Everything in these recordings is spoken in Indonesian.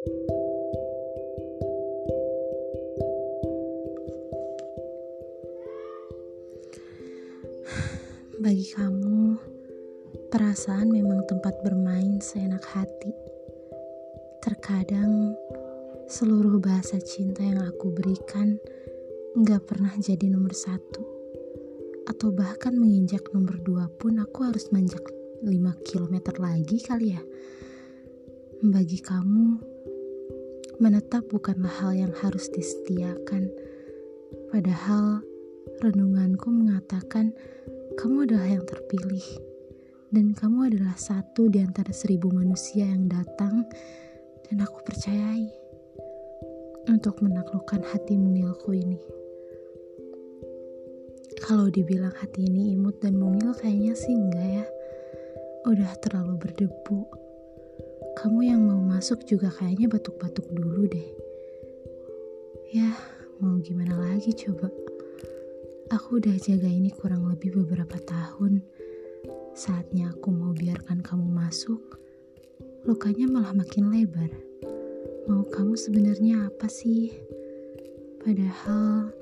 Bagi kamu, perasaan memang tempat bermain seenak hati. Terkadang, seluruh bahasa cinta yang aku berikan nggak pernah jadi nomor satu. Atau bahkan menginjak nomor dua pun aku harus manjak 5 km lagi kali ya. Bagi kamu, menetap bukanlah hal yang harus disetiakan. Padahal, renunganku mengatakan kamu adalah yang terpilih, dan kamu adalah satu di antara seribu manusia yang datang, dan aku percayai untuk menaklukkan hati mungilku ini. Kalau dibilang hati ini imut dan mungil, kayaknya sih enggak ya. Udah terlalu berdebu. Kamu yang mau masuk juga kayaknya batuk-batuk dulu deh. Ya, mau gimana lagi coba? Aku udah jaga ini kurang lebih beberapa tahun. Saatnya aku mau biarkan kamu masuk, lukanya malah makin lebar. Mau kamu sebenarnya apa sih? Padahal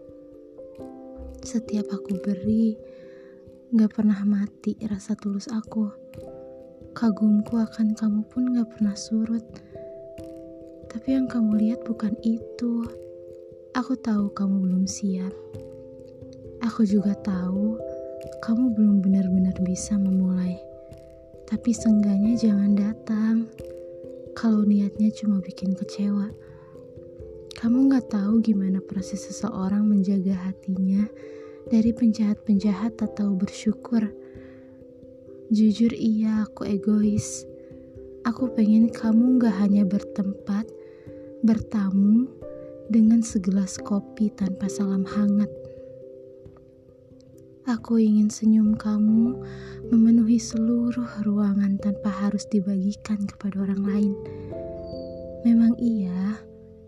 setiap aku beri, gak pernah mati rasa tulus aku. Kagumku akan kamu pun gak pernah surut. Tapi yang kamu lihat bukan itu. Aku tahu kamu belum siap. Aku juga tahu kamu belum benar-benar bisa memulai. Tapi sengganya jangan datang. Kalau niatnya cuma bikin kecewa. Kamu gak tahu gimana proses seseorang menjaga hatinya dari penjahat-penjahat atau bersyukur. Jujur iya, aku egois. Aku pengen kamu gak hanya bertempat, bertamu dengan segelas kopi tanpa salam hangat Aku ingin senyum kamu memenuhi seluruh ruangan tanpa harus dibagikan kepada orang lain. Memang iya,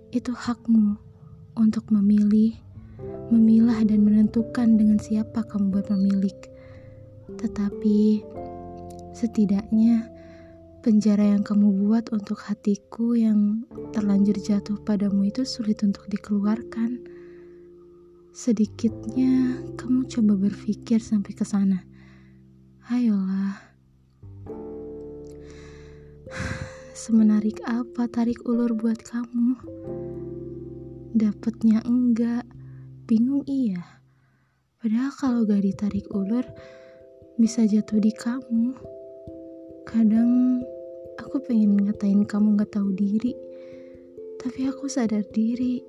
itu hakmu untuk memilih, memilah dan menentukan dengan siapa kamu berpemilik. Tetapi setidaknya penjara yang kamu buat untuk hatiku yang terlanjur jatuh padamu itu sulit untuk dikeluarkan. Sedikitnya kamu coba berpikir sampai ke sana. Ayolah. Semenarik apa tarik ulur buat kamu? Dapatnya enggak, bingung iya. Padahal kalau gak ditarik ulur, bisa jatuh di kamu. Kadang aku pengen ngatain kamu gak tahu diri, tapi aku sadar diri.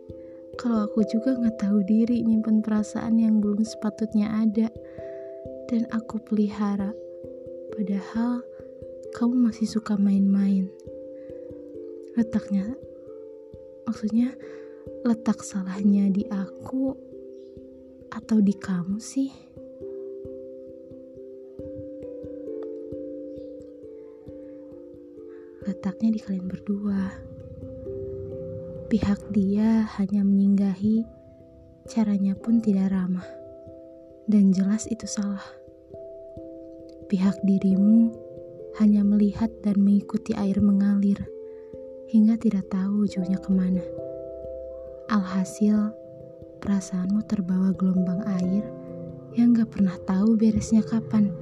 Kalau aku juga gak tahu diri nyimpen perasaan yang belum sepatutnya ada dan aku pelihara. Padahal kamu masih suka main-main. Letaknya maksudnya letak salahnya di aku atau di kamu sih letaknya di kalian berdua Pihak dia hanya menyinggahi, caranya pun tidak ramah. Dan jelas itu salah. Pihak dirimu hanya melihat dan mengikuti air mengalir, hingga tidak tahu ujungnya ke mana. Alhasil, perasaanmu terbawa gelombang air yang gak pernah tahu beresnya kapan.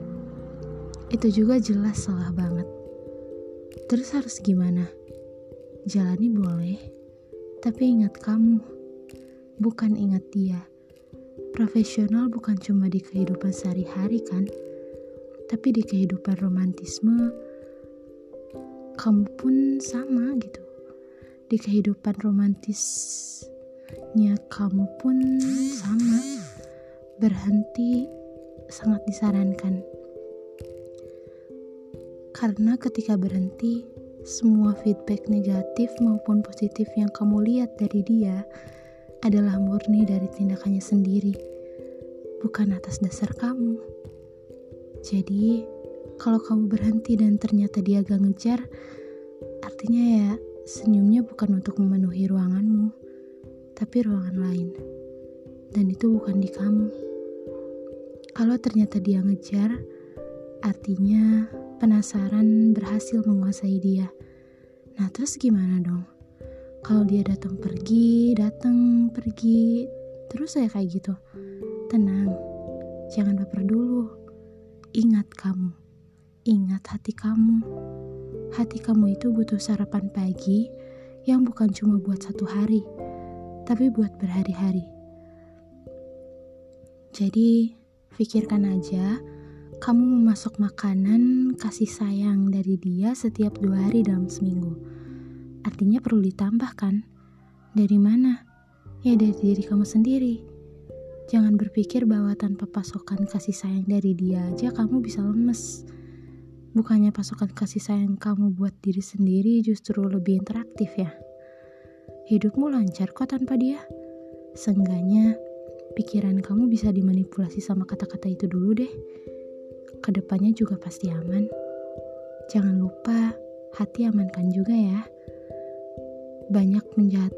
Itu juga jelas salah banget. Terus harus gimana? Jalani boleh tapi ingat kamu, bukan ingat dia. Profesional bukan cuma di kehidupan sehari-hari kan, tapi di kehidupan romantisme kamu pun sama gitu. Di kehidupan romantisnya kamu pun sama. Berhenti sangat disarankan. Karena ketika berhenti, semua feedback negatif maupun positif yang kamu lihat dari dia adalah murni dari tindakannya sendiri, bukan atas dasar kamu. Jadi, kalau kamu berhenti dan ternyata dia gak ngejar, artinya ya senyumnya bukan untuk memenuhi ruanganmu, tapi ruangan lain. Dan itu bukan di kamu. Kalau ternyata dia ngejar, artinya penasaran berhasil menguasai dia. Nah, terus gimana dong? Kalau dia datang pergi, datang pergi, terus saya kayak gitu. Tenang, jangan baper dulu. Ingat kamu, ingat hati kamu. Hati kamu itu butuh sarapan pagi yang bukan cuma buat satu hari, tapi buat berhari-hari. Jadi, pikirkan aja, kamu memasok makanan kasih sayang dari dia setiap dua hari dalam seminggu. Artinya perlu ditambahkan. Dari mana? Ya dari diri kamu sendiri. Jangan berpikir bahwa tanpa pasokan kasih sayang dari dia aja kamu bisa lemes. Bukannya pasokan kasih sayang kamu buat diri sendiri justru lebih interaktif ya. Hidupmu lancar kok tanpa dia. Seenggaknya, pikiran kamu bisa dimanipulasi sama kata-kata itu dulu deh. Ke depannya juga pasti aman. Jangan lupa, hati amankan juga ya. Banyak penjahat,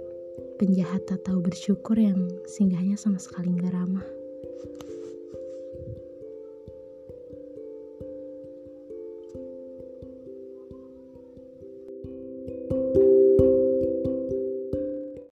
penjahat atau bersyukur yang singgahnya sama sekali nggak ramah.